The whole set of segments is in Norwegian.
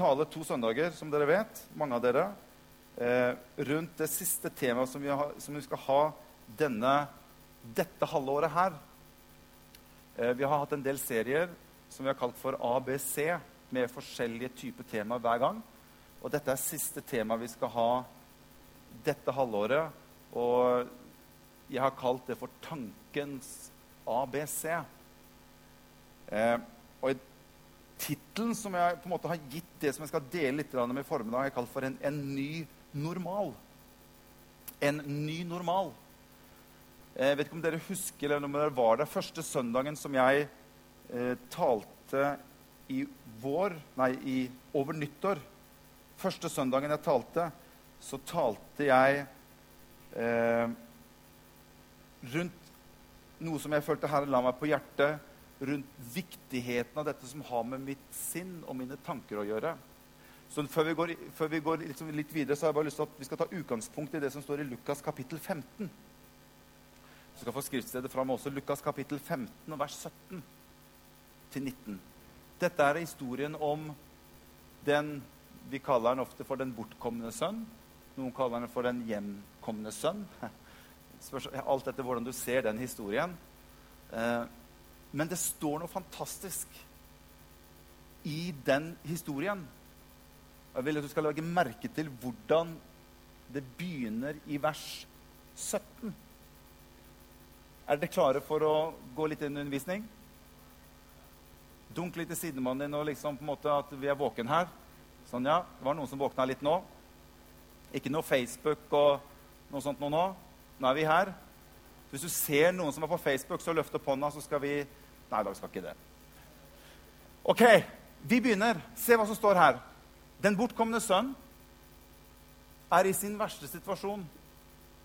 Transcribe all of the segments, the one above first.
tale to søndager, som dere vet, mange av dere, eh, rundt det siste temaet som vi, har, som vi skal ha denne, dette halvåret her. Eh, vi har hatt en del serier som vi har kalt for ABC, med forskjellige typer temaer hver gang. Og dette er siste tema vi skal ha dette halvåret. Og jeg har kalt det for tankens ABC. Eh, og tittelen som jeg på en måte har gitt det som jeg skal dele litt med i formiddag, jeg kalt for en, en, ny normal. En ny normal. Jeg vet ikke om dere husker eller om dere var der første søndagen som jeg eh, talte i vår Nei, i, over nyttår. Første søndagen jeg talte, så talte jeg eh, rundt noe som jeg følte her la meg på hjertet rundt viktigheten av dette som har med mitt sinn og mine tanker å gjøre. Så Før vi går, før vi går liksom litt videre, så har jeg bare lyst til at vi skal ta utgangspunkt i det som står i Lukas kapittel 15. Du skal få skriftstedet fram også. Lukas kapittel 15 vers 17 til 19. Dette er historien om den Vi kaller den ofte for den bortkomne sønn. Noen kaller den for den hjemkomne sønn. Alt etter hvordan du ser den historien. Men det står noe fantastisk i den historien. Jeg vil at du skal legge merke til hvordan det begynner i vers 17. Er dere klare for å gå litt inn i undervisning? Dunk litt i sidemannen din og liksom på en måte at vi er våken her. Sånn, ja. Det var noen som våkna litt nå. Ikke noe Facebook og noe sånt nå. nå. Nå er vi her. Hvis du ser noen som er på Facebook, så løft opp hånda, så skal vi Nei, dere skal ikke det. OK, vi begynner. Se hva som står her. Den bortkomne sønn er i sin verste situasjon.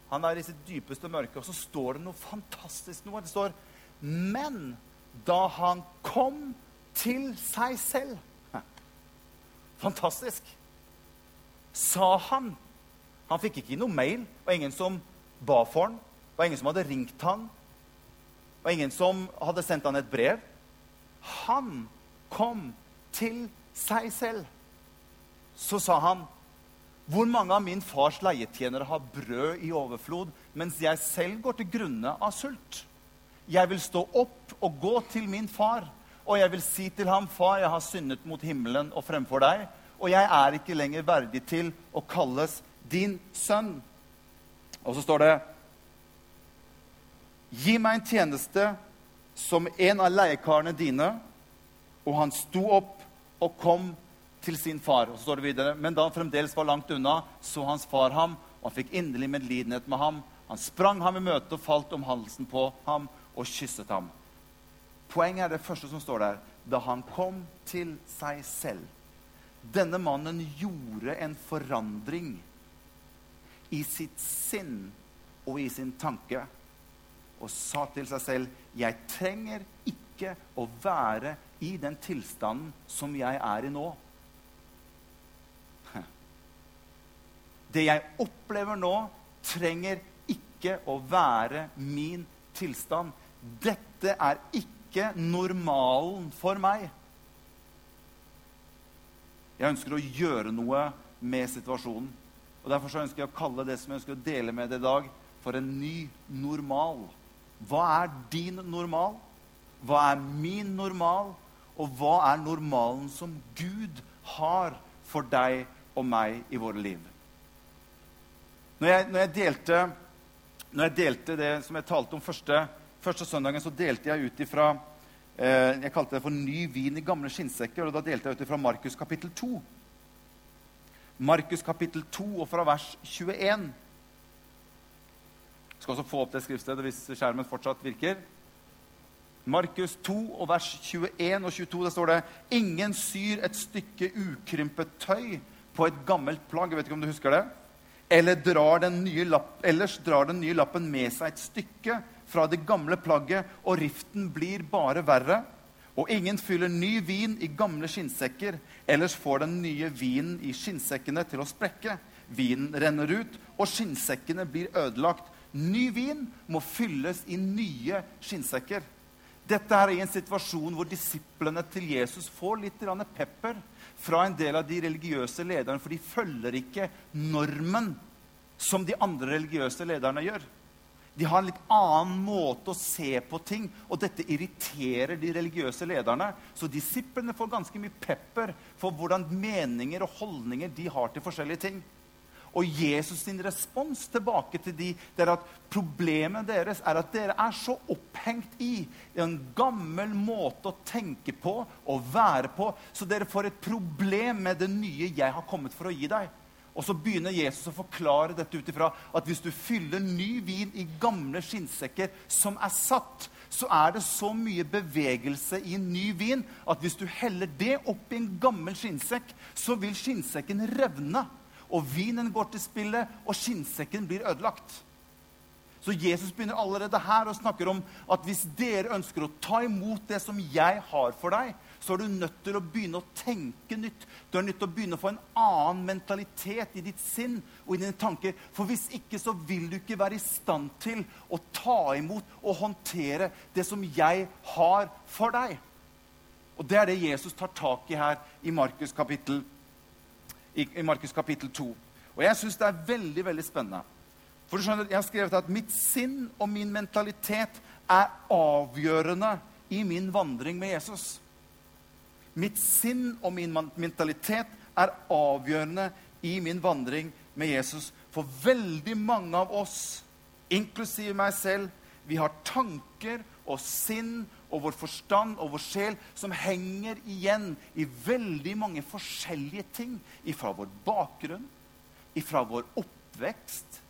Han er i sitt dypeste mørke. Og så står det noe fantastisk noe. Det står Men da han kom til seg selv Fantastisk. Sa han Han fikk ikke noe mail. Var ingen som ba for han. Var ingen som hadde ringt han var ingen som hadde sendt han et brev. Han kom til seg selv. Så sa han, 'Hvor mange av min fars leietjenere har brød i overflod, mens jeg selv går til grunne av sult?' 'Jeg vil stå opp og gå til min far, og jeg vil si til ham:" 'Far, jeg har syndet mot himmelen og fremfor deg,' 'og jeg er ikke lenger verdig til å kalles din sønn.' Og så står det Gi meg en tjeneste som en av leiekarene dine. Og han sto opp og kom til sin far. Og så står det videre, Men da han fremdeles var langt unna, så hans far ham, og han fikk inderlig medlidenhet med ham. Han sprang ham i møte og falt om halsen på ham og kysset ham. Poenget er det første som står der. Da han kom til seg selv. Denne mannen gjorde en forandring i sitt sinn og i sin tanke og sa til seg selv, 'Jeg trenger ikke å være i den tilstanden som jeg er i nå.' Det jeg opplever nå, trenger ikke å være min tilstand. Dette er ikke normalen for meg. Jeg ønsker å gjøre noe med situasjonen. Og Derfor ønsker jeg å kalle det som jeg ønsker å dele med deg i dag, for en ny normal. Hva er din normal? Hva er min normal? Og hva er normalen som Gud har for deg og meg i våre liv? Når jeg, når jeg, delte, når jeg delte, det som jeg talte om første, første søndagen, så delte jeg ut ifra eh, Jeg kalte det for 'ny vin i gamle skinnsekker'. og Da delte jeg ut ifra Markus kapittel 2. Markus kapittel 2 og fra vers 21 skal også få opp det skriftstedet hvis skjermen fortsatt virker. Markus 2 og vers 21 og 22 der står det Ingen syr et stykke ukrympet tøy på et gammelt plagg. Jeg vet ikke om du husker det? Eller drar lapp, ellers drar den nye lappen med seg et stykke fra det gamle plagget, og riften blir bare verre. Og ingen fyller ny vin i gamle skinnsekker, ellers får den nye vinen i skinnsekkene til å sprekke. Vinen renner ut, og skinnsekkene blir ødelagt. Ny vin må fylles i nye skinnsekker. Dette er i en situasjon hvor disiplene til Jesus får litt pepper fra en del av de religiøse lederne, for de følger ikke normen som de andre religiøse lederne gjør. De har en litt annen måte å se på ting, og dette irriterer de religiøse lederne. Så disiplene får ganske mye pepper for hvordan meninger og holdninger de har til forskjellige ting. Og Jesus sin respons tilbake til de, det er at problemet deres er at dere er så opphengt i en gammel måte å tenke på og være på, så dere får et problem med det nye jeg har kommet for å gi deg. Og så begynner Jesus å forklare dette ut ifra at hvis du fyller ny vin i gamle skinnsekker som er satt, så er det så mye bevegelse i ny vin at hvis du heller det oppi en gammel skinnsekk, så vil skinnsekken revne og vinen går til spillet, og skinnsekken blir ødelagt. Så Jesus begynner allerede her og snakker om at hvis dere ønsker å ta imot det som jeg har for deg, så er du nødt til å begynne å tenke nytt. Du er nødt til å begynne å få en annen mentalitet i ditt sinn og i dine tanker. For hvis ikke så vil du ikke være i stand til å ta imot og håndtere det som jeg har for deg. Og det er det Jesus tar tak i her i Markus kapittel 1 i, i Markus kapittel 2. Og jeg syns det er veldig veldig spennende. For du skjønner, Jeg har skrevet at mitt sinn og min mentalitet er avgjørende i min vandring med Jesus. Mitt sinn og min mentalitet er avgjørende i min vandring med Jesus. For veldig mange av oss, inklusive meg selv, vi har tanker og sinn og vår forstand og vår sjel som henger igjen i veldig mange forskjellige ting. Ifra vår bakgrunn, ifra vår oppvekst,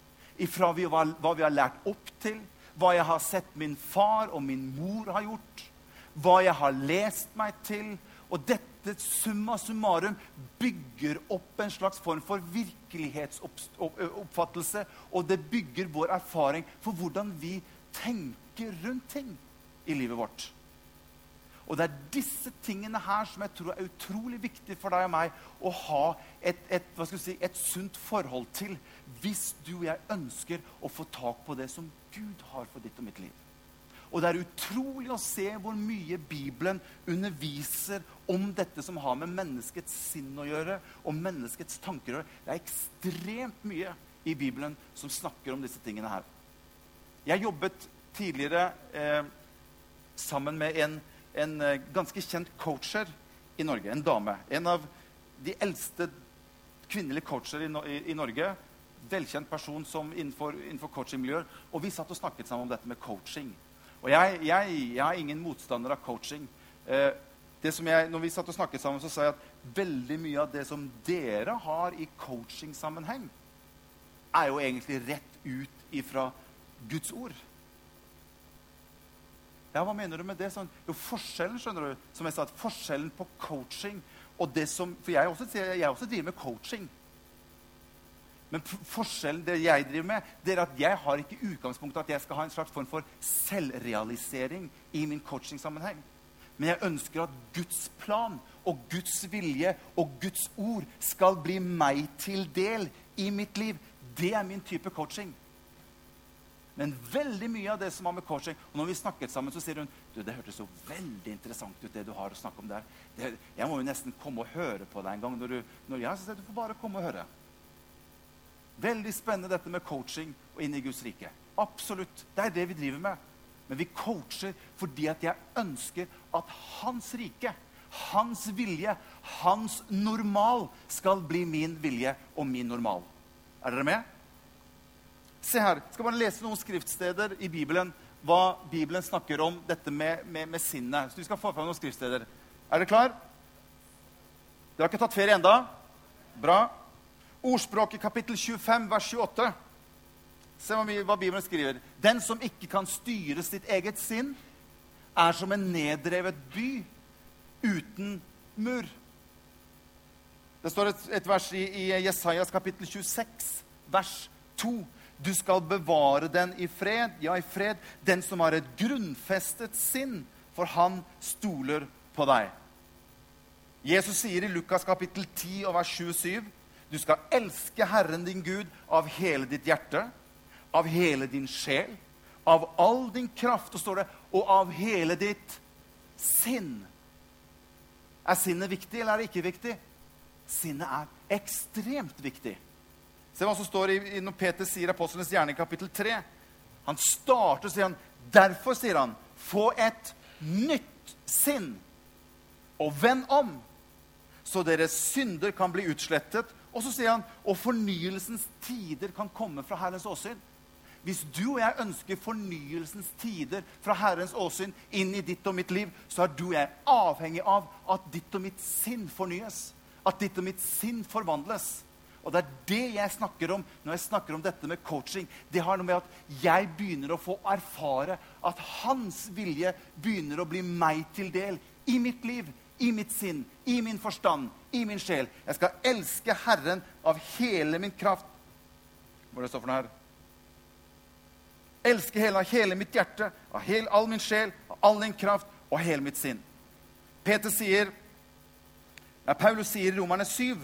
ifra hva, hva vi har lært opp til, hva jeg har sett min far og min mor har gjort, hva jeg har lest meg til. Og dette summa summarum bygger opp en slags form for virkelighetsoppfattelse. Og det bygger vår erfaring for hvordan vi tenker rundt ting i livet vårt. Og det er disse tingene her som jeg tror er utrolig viktig for deg og meg å ha et, et, si, et sunt forhold til hvis du og jeg ønsker å få tak på det som Gud har for ditt og mitt liv. Og det er utrolig å se hvor mye Bibelen underviser om dette som har med menneskets sinn å gjøre, og menneskets tanker å gjøre. Det er ekstremt mye i Bibelen som snakker om disse tingene her. Jeg jobbet tidligere eh, sammen med en, en eh, ganske kjent coacher i Norge. En dame. En av de eldste kvinnelige coacher i, i, i Norge. Velkjent person som innenfor, innenfor coachingmiljøer. Og vi satt og snakket sammen om dette med coaching. Og jeg, jeg, jeg er ingen motstander av coaching. Eh, jeg, når vi satt og snakket sammen, så sa jeg at veldig mye av det som dere har i coachingsammenheng, er jo egentlig rett ut ifra Guds ord. Ja, hva mener du med det? Sånn, jo, forskjellen, skjønner du, som jeg sa, forskjellen på coaching og det som For jeg også, jeg også driver med coaching. Men forskjellen det jeg driver med, det er at jeg har ikke utgangspunktet at jeg skal ha en slags form for selvrealisering i min coachingsammenheng. Men jeg ønsker at Guds plan og Guds vilje og Guds ord skal bli meg til del i mitt liv. Det er min type coaching. Men veldig mye av det som har med coaching Og når vi snakket sammen, så sier hun du, det hørtes så veldig interessant ut, det du har å snakke om der. Det, jeg må jo nesten komme og høre på deg en gang. Når du, når jeg, sier du får bare komme og høre. Veldig spennende dette med coaching og inn i Guds rike. Absolutt. Det er det vi driver med. Men vi coacher fordi at jeg ønsker at hans rike, hans vilje, hans normal skal bli min vilje og min normal. Er dere med? Se her. Jeg skal bare lese noen skriftsteder i Bibelen hva Bibelen snakker om dette med, med, med sinnet. Så vi skal få fram noen skriftsteder. Er dere klar? Dere har ikke tatt ferie enda? Bra. Ordspråket kapittel 25, vers 28. Se hva Bibelen skriver. Den som ikke kan styre sitt eget sinn, er som en nedrevet by uten mur. Det står et, et vers i, i Jesajas kapittel 26, vers 2. Du skal bevare den i fred, ja, i fred, den som har et grunnfestet sinn, for han stoler på deg. Jesus sier i Lukas kapittel 10 og vers 27 du skal elske Herren din Gud av hele ditt hjerte, av hele din sjel, av all din kraft. Og står det, og av hele ditt sinn. Er sinnet viktig, eller er det ikke viktig? Sinnet er ekstremt viktig. Se hva som står i, i når Peter sier apostlenes hjerne i kapittel 3. Han starter sier han, Derfor, sier han, få et nytt sinn og vend om, så deres synder kan bli utslettet. Og så sier han, og fornyelsens tider kan komme fra Herrens åsyn. Hvis du og jeg ønsker fornyelsens tider fra Herrens åsyn inn i ditt og mitt liv, så er du og jeg avhengig av at ditt og mitt sinn fornyes. At ditt og mitt sinn forvandles. Og det er det jeg snakker om når jeg snakker om dette med coaching. Det har noe med at jeg begynner å få erfare at hans vilje begynner å bli meg til del i mitt liv, i mitt sinn, i min forstand, i min sjel. Jeg skal elske Herren av hele min kraft. Hva er det står for noe her? Elske hele, av hele mitt hjerte, av hel, all min sjel, av all din kraft og hele mitt sinn. Peter sier, ja, Paulus sier i Romerne 7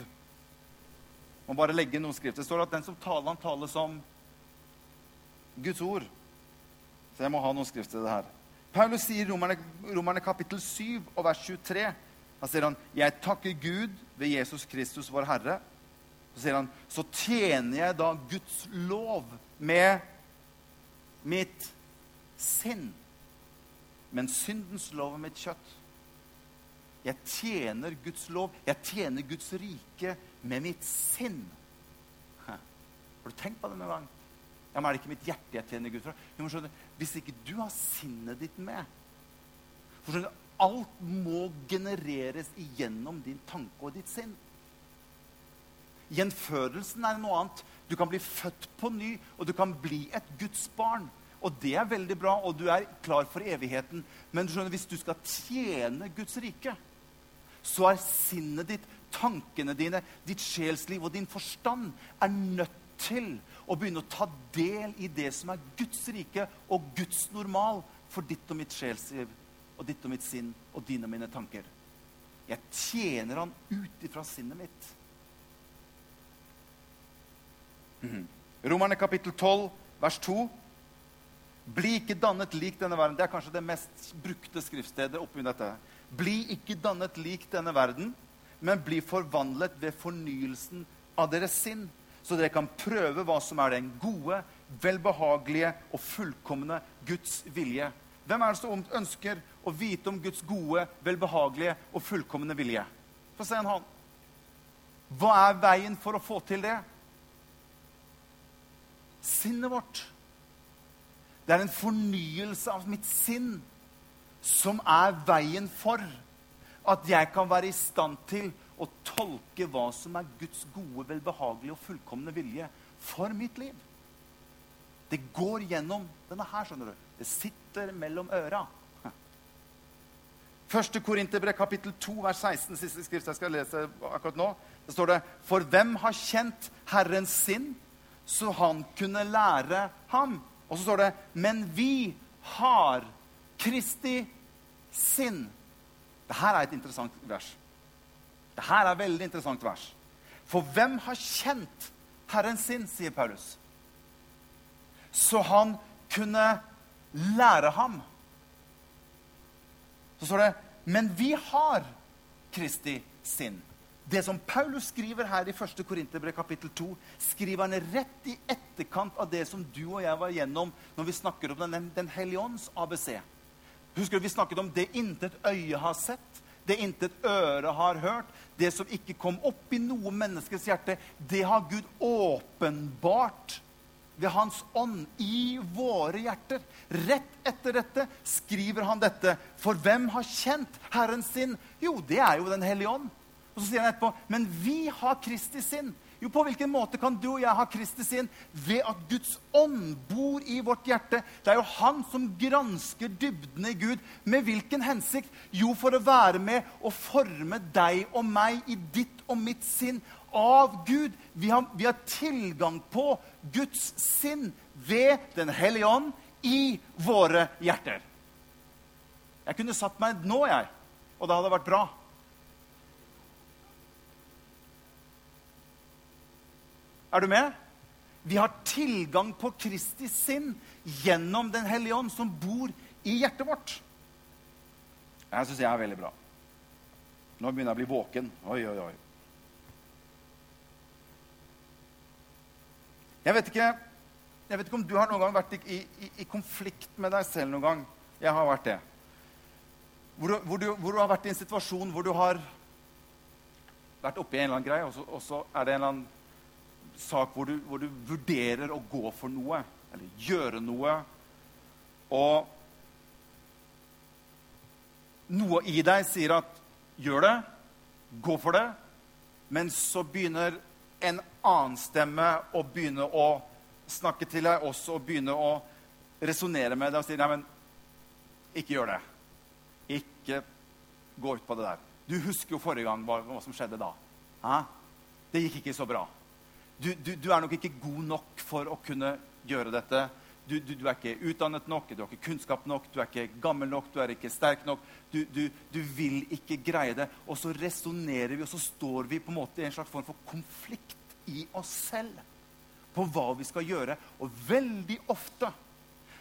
Må bare legge noen skrift. Det står at den som taler, han taler som Guds ord. Så jeg må ha noen skrift til det her. Paulus sier i Romerne, Romerne kapittel 7 og vers 23 Da sier han, 'Jeg takker Gud ved Jesus Kristus, vår Herre.' Så sier han, 'Så tjener jeg da Guds lov med mitt sinn, men syndens lov er mitt kjøtt. Jeg tjener Guds lov, jeg tjener Guds rike med mitt sinn. Har du tenkt på det noen gang? Ja, men Er det ikke mitt hjerte jeg tjener Gud fra? Jo, men skjønner, Hvis ikke du har sinnet ditt med for skjønner, Alt må genereres igjennom din tanke og ditt sinn. Gjenfødelsen er noe annet. Du kan bli født på ny, og du kan bli et Guds barn. Og det er veldig bra, og du er klar for evigheten. Men du skjønner, hvis du skal tjene Guds rike, så er sinnet ditt, tankene dine, ditt sjelsliv og din forstand er nødt til å begynne å ta del i det som er Guds rike og Guds normal for ditt og mitt sjelsliv og ditt og mitt sinn og dine og mine tanker. Jeg tjener han ut ifra sinnet mitt. Mhm. Romerne kapittel 12, vers 2. Bli ikke dannet lik denne verden. Det er kanskje det mest brukte skriftstedet oppi dette. Bli ikke dannet lik denne verden, men bli forvandlet ved fornyelsen av deres sinn, så dere kan prøve hva som er den gode, velbehagelige og fullkomne Guds vilje. Hvem er det som ønsker å vite om Guds gode, velbehagelige og fullkomne vilje? Få se en hånd. Hva er veien for å få til det? sinnet vårt. Det er en fornyelse av mitt sinn som er veien for at jeg kan være i stand til å tolke hva som er Guds gode, velbehagelige og fullkomne vilje for mitt liv. Det går gjennom denne her, skjønner du. Det sitter mellom øra. Første Korinterbrev, kapittel 2, vers 16, siste skrift jeg skal lese akkurat nå. Det står det For hvem har kjent Herrens sinn? så han kunne lære ham. Og så står det Men vi har Kristi sinn. Dette er et interessant vers. Dette er et veldig interessant vers. For hvem har kjent Herren sin, sier Paulus, så han kunne lære ham. Så står det Men vi har Kristi sinn. Det som Paulus skriver her i 1. Korinterbrev kapittel 2, skriver han rett i etterkant av det som du og jeg var igjennom når vi snakker om Den, den hellige ånds ABC. Husker du vi snakket om det intet øye har sett, det intet øre har hørt, det som ikke kom opp i noe menneskes hjerte, det har Gud åpenbart ved Hans ånd i våre hjerter. Rett etter dette skriver han dette. For hvem har kjent Herren sin? Jo, det er jo Den hellige ånd. Og så sier han etterpå, men vi har Kristi sinn. Jo, på hvilken måte kan du og jeg ha Kristi sinn? Ved at Guds ånd bor i vårt hjerte. Det er jo han som gransker dybdene i Gud. Med hvilken hensikt? Jo, for å være med og forme deg og meg i ditt og mitt sinn av Gud. Vi har, vi har tilgang på Guds sinn ved Den hellige ånd i våre hjerter. Jeg kunne satt meg nå, jeg, og det hadde vært bra. Er du med? Vi har tilgang på Kristi sinn gjennom Den hellige ånd, som bor i hjertet vårt. Jeg syns jeg er veldig bra. Nå begynner jeg å bli våken. Oi, oi, oi. Jeg vet ikke, jeg vet ikke om du har noen gang vært i, i, i, konflikt med deg selv noen gang. Jeg har vært det. Hvor du, hvor, du, hvor du, har vært i en situasjon hvor du har vært oppi en eller annen greie, og så, og så er det en eller annen sak hvor du, hvor du vurderer å gå for noe, eller gjøre noe. Og noe i deg sier at 'gjør det', 'gå for det', men så begynner en annen stemme å begynne å snakke til deg også og begynne å resonnere med deg og si 'nei, men ikke gjør det'. Ikke gå ut på det der. Du husker jo forrige gang hva, hva som skjedde da. Hæ? Det gikk ikke så bra. Du, du, du er nok ikke god nok for å kunne gjøre dette du, du, er ikke utdannet nok, du har ikke kunnskap nok, du er ikke gammel nok, du er ikke sterk nok. Du vil ikke greie det. Og så resonnerer vi, og så står vi på en måte i en slags form for konflikt i oss selv på hva vi skal gjøre. Og veldig ofte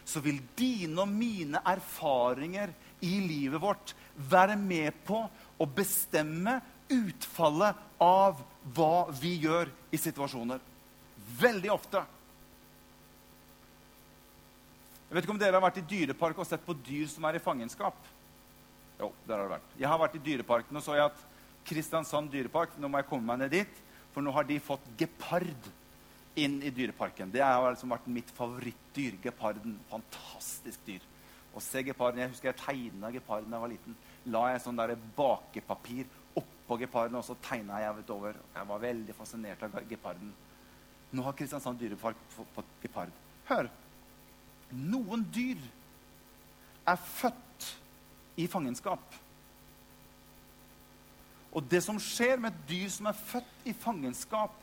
så vil dine og mine erfaringer i livet vårt være med på å bestemme utfallet av hva vi gjør i situasjoner. Veldig ofte. Jeg vet ikke om dere har vært i dyrepark og sett på dyr som er i fangenskap. Jo, der har det vært. Jeg har vært i dyreparken og så jeg at Kristiansand dyrepark Nå må jeg komme meg ned dit, for nå har de fått gepard inn i dyreparken. Det har liksom vært mitt favorittdyr. Geparden. Fantastisk dyr. Å se geparden, Jeg husker jeg tegna geparden da jeg var liten. La jeg sånn der bakepapir oppå geparden, og så tegna jeg over. Jeg var veldig fascinert av geparden. Nå har Kristiansand dyrepark fått gepard. Hør! Noen dyr er født i fangenskap. Og det som skjer med et dyr som er født i fangenskap,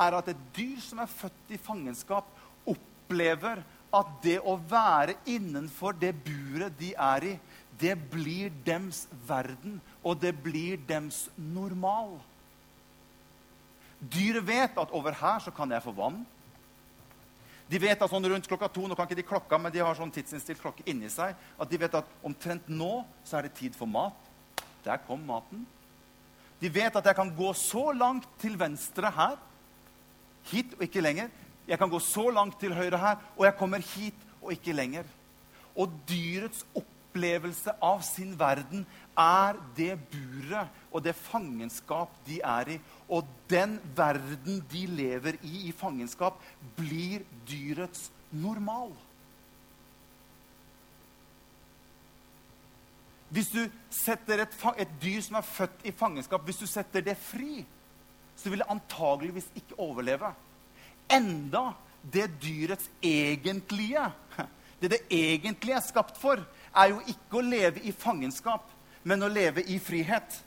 er at et dyr som er født i fangenskap, opplever at det å være innenfor det buret de er i, det blir dems verden, og det blir dems normal. Dyret vet at over her så kan jeg få vann. De vet at sånn rundt klokka to nå kan ikke de klokka, men de har sånn tidsinnstilt klokke inni seg, at de vet at omtrent nå så er det tid for mat. Der kom maten. De vet at jeg kan gå så langt til venstre her, hit og ikke lenger. Jeg kan gå så langt til høyre her, og jeg kommer hit og ikke lenger. Og dyrets opplevelse av sin verden er det buret og det fangenskap de er i. Og den verden de lever i i fangenskap, blir dyrets normal. Hvis du setter et, et, dyr som er født i fangenskap, hvis du setter det fri, så vil det antageligvis ikke overleve. Enda det dyrets egentlige, det det egentlig er skapt for, er jo ikke å leve i fangenskap, men å leve i frihet.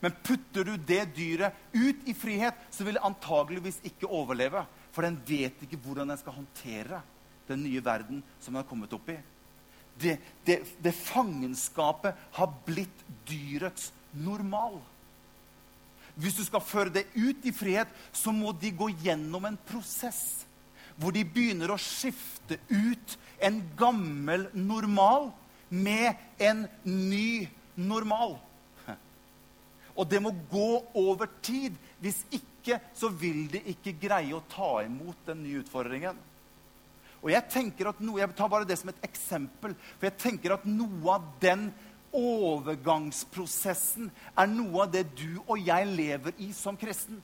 Men putter du det dyret ut i frihet, så vil det antageligvis ikke overleve. For den vet ikke hvordan den skal håndtere den nye verden som den har kommet opp i. Det, det, det fangenskapet har blitt dyrets normal. Hvis du skal føre det ut i frihet, så må de gå gjennom en prosess hvor de begynner å skifte ut en gammel normal med en ny normal. Og det må gå over tid. Hvis ikke så vil de ikke greie å ta imot den nye utfordringen. Og Jeg tenker at noe, jeg tar bare det som et eksempel, for jeg tenker at noe av den overgangsprosessen er noe av det du og jeg lever i som kristen.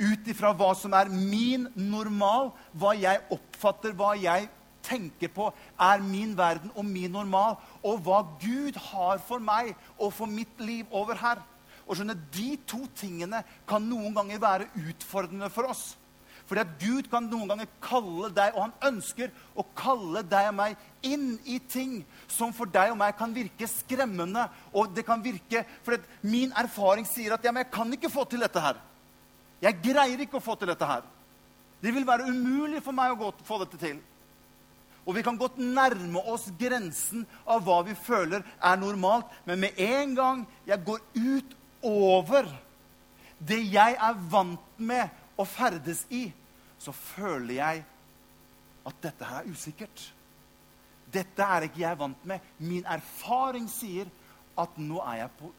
Ut ifra hva som er min normal, hva jeg oppfatter, hva jeg tenker på, er min verden og min normal, og hva Gud har for meg og for mitt liv over her. Og skjønne, De to tingene kan noen ganger være utfordrende for oss. Fordi at Gud kan noen ganger kalle deg, og han ønsker å kalle deg og meg inn i ting som for deg og meg kan virke skremmende. Og det kan virke, for Min erfaring sier at ja, men jeg kan ikke få til dette her. Jeg greier ikke å få til dette her. Det vil være umulig for meg å få dette til. Og vi kan godt nærme oss grensen av hva vi føler er normalt. Men med en gang jeg går ut over det jeg er vant med å ferdes i, så føler jeg at dette her er usikkert. Dette er ikke jeg vant med. Min erfaring sier at nå er jeg på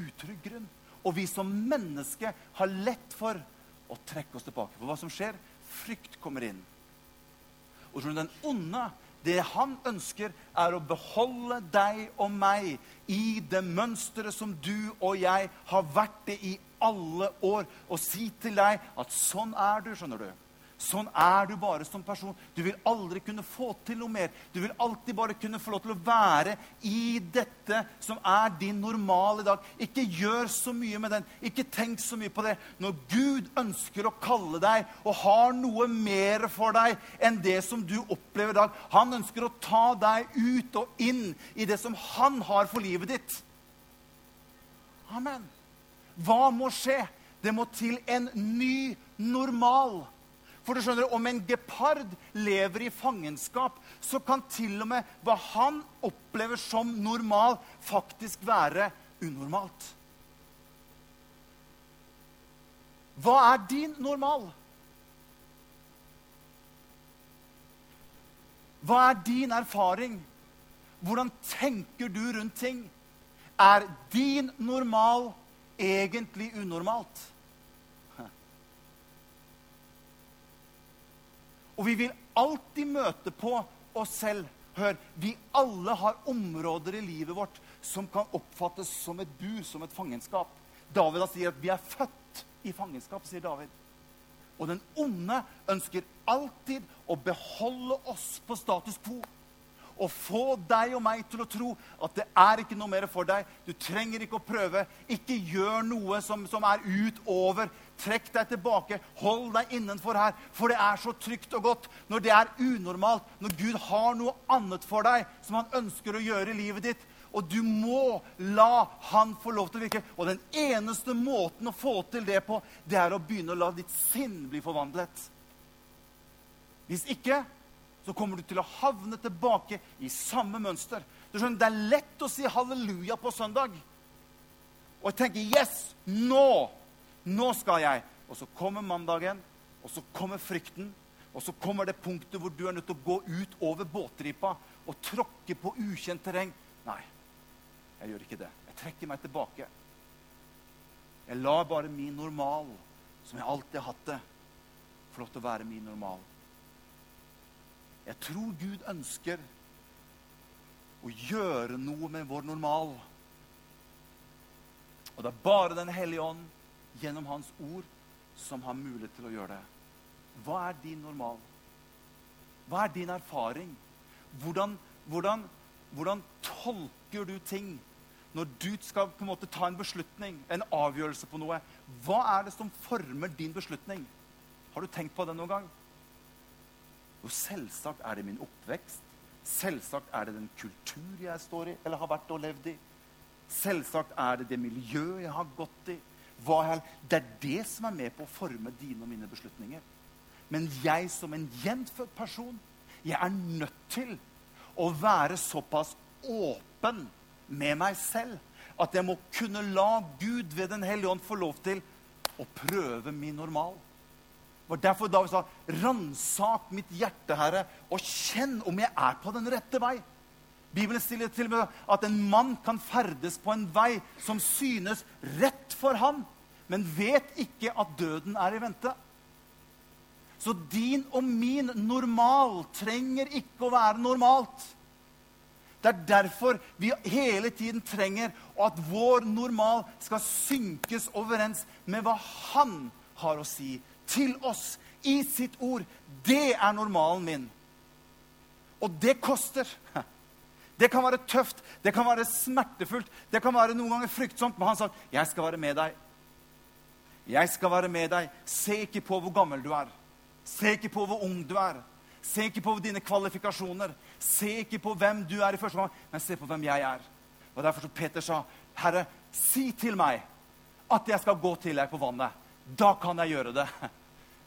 utrygg grunn. Og vi som mennesker har lett for å trekke oss tilbake. For hva som skjer? Frykt kommer inn. Og den onde, det han ønsker, er å beholde deg og meg i det mønsteret som du og jeg har vært det i alle år, og si til deg at sånn er du, skjønner du. Sånn er du bare som person. Du vil aldri kunne få til noe mer. Du vil alltid bare kunne få lov til å være i dette som er din normal i dag. Ikke gjør så mye med den. Ikke tenk så mye på det. Når Gud ønsker å kalle deg og har noe mer for deg enn det som du opplever i dag Han ønsker å ta deg ut og inn i det som han har for livet ditt. Amen. Hva må skje? Det må til en ny normal. For du skjønner, Om en gepard lever i fangenskap, så kan til og med hva han opplever som normal, faktisk være unormalt. Hva er din normal? Hva er din erfaring? Hvordan tenker du rundt ting? Er din normal egentlig unormalt? Og vi vil alltid møte på oss selv. Hør, vi alle har områder i livet vårt som kan oppfattes som et bur, som et fangenskap. David sier at vi er født i fangenskap, sier David. Og den onde ønsker alltid å beholde oss på status quo å få deg og meg til å tro at det er ikke noe mer for deg. Du trenger ikke å prøve. Ikke gjør noe som, som er utover. Trekk deg tilbake. Hold deg innenfor her. For det er så trygt og godt når det er unormalt, når Gud har noe annet for deg som han ønsker å gjøre i livet ditt. Og du må la han få lov til å virke. Og den eneste måten å få til det på, det er å begynne å la ditt sinn bli forvandlet. Hvis ikke så kommer du til å havne tilbake i samme mønster. Du skjønner, Det er lett å si halleluja på søndag og tenke 'Yes! Nå! Nå skal jeg!' Og så kommer mandagen, og så kommer frykten, og så kommer det punktet hvor du er nødt til å gå ut over båtripa og tråkke på ukjent terreng. Nei, jeg gjør ikke det. Jeg trekker meg tilbake. Jeg lar bare min normal, som jeg alltid har hatt det, få lov til å være min normal. Jeg tror Gud ønsker å gjøre noe med vår normal. Og det er bare Den hellige ånd gjennom Hans ord som har mulighet til å gjøre det. Hva er din normal? Hva er din erfaring? Hvordan, hvordan, hvordan tolker du ting når du skal på en måte ta en beslutning, en avgjørelse på noe? Hva er det som former din beslutning? Har du tenkt på det noen gang? Jo, selvsagt er det min oppvekst. Selvsagt er det den kultur jeg står i eller har vært og levd i. Selvsagt er det det miljøet jeg har gått i. Jeg, det er det som er med på å forme dine og mine beslutninger. Men jeg som en gjenfødt person, jeg er nødt til å være såpass åpen med meg selv at jeg må kunne la Gud ved Den hellige ånd få lov til å prøve min normal var derfor David sa, 'Ransak mitt hjerte, Herre, og kjenn om jeg er på den rette vei.' Bibelen stiller til og med at en mann kan ferdes på en vei som synes rett for ham, men vet ikke at døden er i vente. Så din og min normal trenger ikke å være normalt. Det er derfor vi hele tiden trenger at vår normal skal synkes overens med hva han har å si til oss i sitt ord. Det er normalen min. Og det koster. Det kan være tøft, det kan være smertefullt, det kan være noen ganger fryktsomt. Men han sa, 'Jeg skal være med deg.' Jeg skal være med deg. Se ikke på hvor gammel du er. Se ikke på hvor ung du er. Se ikke på dine kvalifikasjoner. Se ikke på hvem du er i første gang, men se på hvem jeg er. Og Derfor så Peter sa, 'Herre, si til meg at jeg skal gå til deg på vannet.' Da kan jeg gjøre det.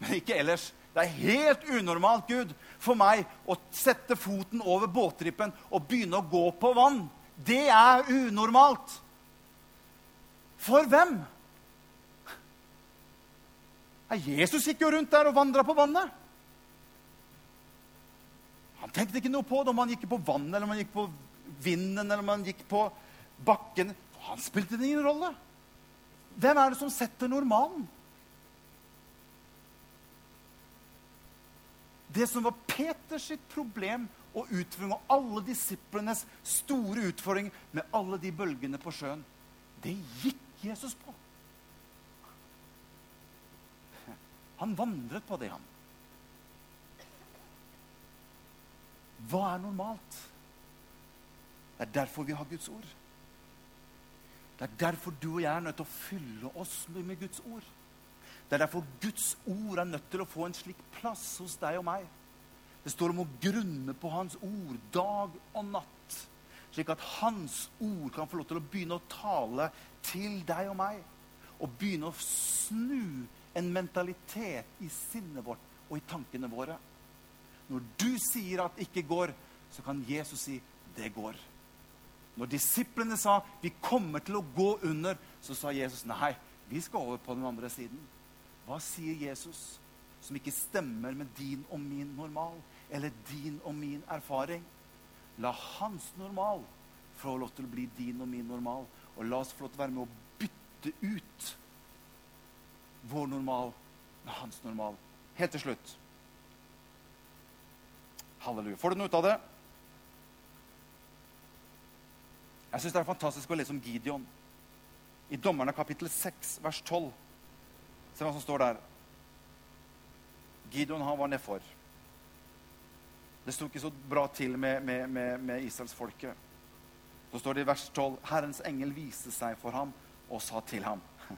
Men ikke ellers. Det er helt unormalt, Gud, for meg å sette foten over båtrippen og begynne å gå på vann. Det er unormalt. For hvem? Jesus gikk jo rundt der og vandra på vannet. Han tenkte ikke noe på det om han gikk på vannet, eller om han gikk på vinden, eller om han gikk på bakken. Han spilte ingen rolle. Hvem er det som setter normalen? Det som var Peters problem og utfordring, og alle disiplenes store utfordring med alle de bølgene på sjøen, det gikk Jesus på. Han vandret på det, han. Hva er normalt? Det er derfor vi har Guds ord. Det er derfor du og jeg er nødt til å fylle oss med Guds ord. Det er derfor Guds ord er nødt til å få en slik plass hos deg og meg. Det står om å grunne på Hans ord dag og natt, slik at Hans ord kan få lov til å begynne å tale til deg og meg. Og begynne å snu en mentalitet i sinnet vårt og i tankene våre. Når du sier at det ikke går, så kan Jesus si det går. Når disiplene sa vi kommer til å gå under, så sa Jesus nei, vi skal over på den andre siden. Hva sier Jesus som ikke stemmer med din og min normal? Eller din og min erfaring? La hans normal få lov til å bli din og min normal. Og la oss få lov til å være med å bytte ut vår normal med hans normal. Helt til slutt. Halleluja. Får du noe ut av det? Jeg syns det er fantastisk å lese om Gideon. I Dommerne kapittel 6, vers 12. Se hva som står der. Gideon han var nedfor. Det sto ikke så bra til med, med, med, med israelsfolket. Så står det i vers 12.: Herrens engel viste seg for ham og sa til ham.: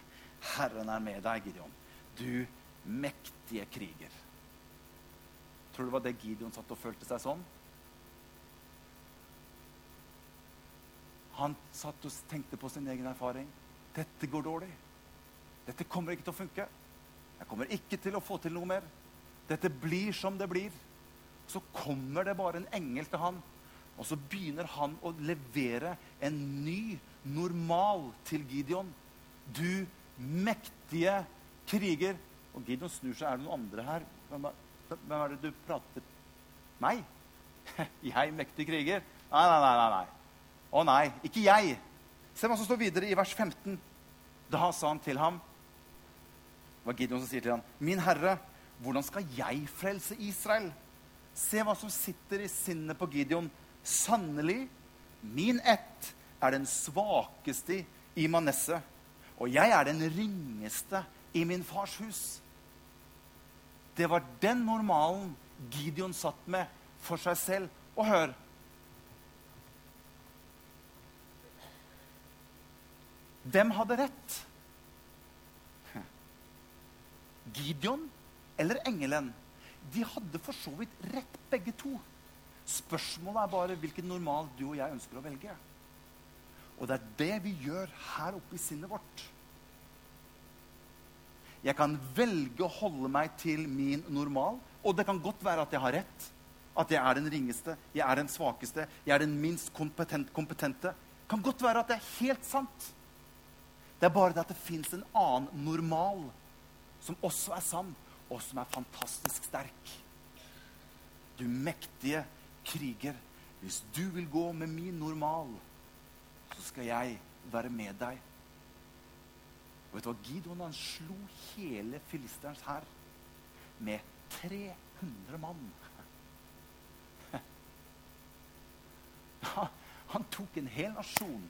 Herren er med deg, Gideon, du mektige kriger. Tror du det var det Gideon satt og følte seg sånn? Han satt og tenkte på sin egen erfaring. Dette går dårlig. Dette kommer ikke til å funke. Jeg kommer ikke til å få til noe mer. Dette blir som det blir. Så kommer det bare en engel til han, og så begynner han å levere en ny normal til Gideon. Du mektige kriger. Og Gideon snur seg. Er det noen andre her? Hvem er det du prater Meg? Jeg, mektig kriger? Nei, nei, nei. nei. Å nei, ikke jeg. Se hva som står videre i vers 15. Da sa han til ham Det var Gideon som sier til ham, 'Min herre, hvordan skal jeg frelse Israel?' Se hva som sitter i sinnet på Gideon. Sannelig, min ett er den svakeste i Manesse, og jeg er den ringeste i min fars hus. Det var den normalen Gideon satt med for seg selv. Og hør Hvem hadde rett? Gideon eller engelen? De hadde for så vidt rett, begge to. Spørsmålet er bare hvilken normal du og jeg ønsker å velge. Og det er det vi gjør her oppe i sinnet vårt. Jeg kan velge å holde meg til min normal, og det kan godt være at jeg har rett. At jeg er den ringeste, jeg er den svakeste, jeg er den minst kompetent, kompetente. Kan godt være at det er helt sant. Det er bare det at det fins en annen normal som også er sann, og som er fantastisk sterk. Du mektige kriger. Hvis du vil gå med min normal, så skal jeg være med deg. Og vet du hva? Gideon han slo hele filisterens hær med 300 mann. Han tok en hel nasjon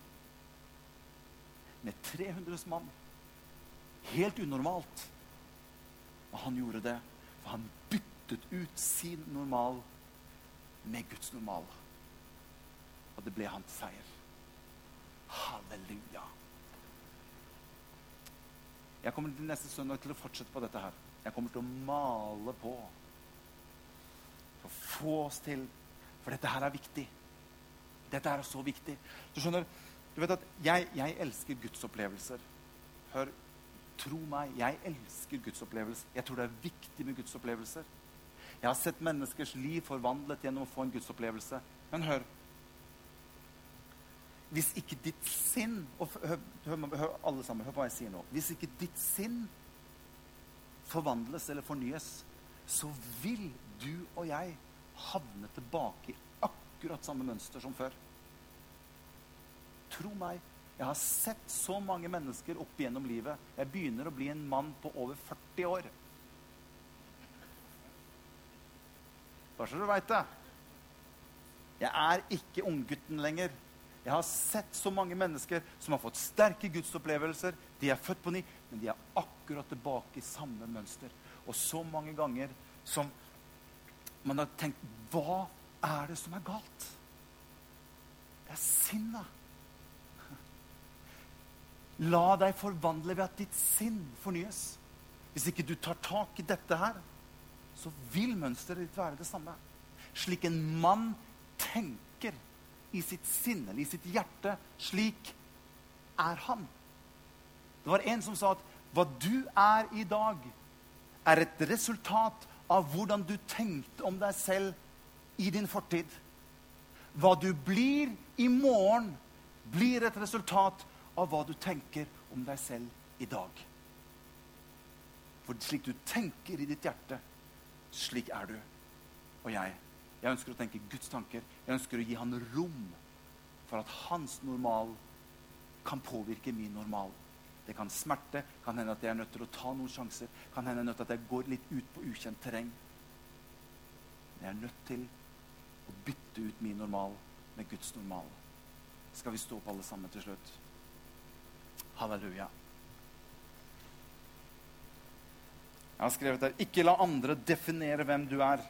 med 300 mann. Helt unormalt. Og han gjorde det, for han byttet ut sin normal med Guds normal. Og det ble hans seier. Halleluja. Jeg kommer til neste søndag til å fortsette på dette her. Jeg kommer til å male på for å få oss til For dette her er viktig. Dette er så viktig. Du skjønner, du vet at jeg, jeg elsker gudsopplevelser. Hør, tro meg, jeg elsker gudsopplevelser. Jeg tror det er viktig med gudsopplevelser. Jeg har sett menneskers liv forvandlet gjennom å få en gudsopplevelse. Men hør Hvis ikke ditt sinn og hør, hør, hør, alle sammen, hør på hva jeg sier nå. Hvis ikke ditt sinn forvandles eller fornyes, så vil du og jeg havne tilbake i akkurat samme mønster som før. Tro meg, jeg har sett så mange mennesker opp gjennom livet. Jeg begynner å bli en mann på over 40 år. Bare så du veit det. Jeg er ikke unggutten lenger. Jeg har sett så mange mennesker som har fått sterke gudsopplevelser. De er født på ny, men de er akkurat tilbake i samme mønster. Og så mange ganger som man har tenkt Hva er det som er galt? Det er sinnet. La deg forvandle ved at ditt sinn fornyes. Hvis ikke du tar tak i dette her, så vil mønsteret ditt være det samme. Slik en mann tenker i sitt sinn eller i sitt hjerte, slik er han. Det var en som sa at hva du er i dag, er et resultat av hvordan du tenkte om deg selv i din fortid. Hva du blir i morgen, blir et resultat av hva du tenker om deg selv i dag. For slik du tenker i ditt hjerte, slik er du. Og jeg. Jeg ønsker å tenke Guds tanker. Jeg ønsker å gi han rom for at hans normal kan påvirke min normal. Det kan smerte, kan hende at jeg er nødt til å ta noen sjanser. Kan hende at jeg går litt ut på ukjent terreng. Men jeg er nødt til å bytte ut min normal med Guds normal. Skal vi stå opp alle sammen til slutt? Halleluja. Jeg har skrevet der Ikke la andre definere hvem du er.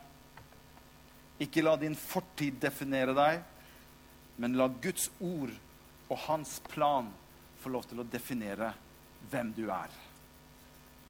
Ikke la din fortid definere deg, men la Guds ord og hans plan få lov til å definere hvem du er.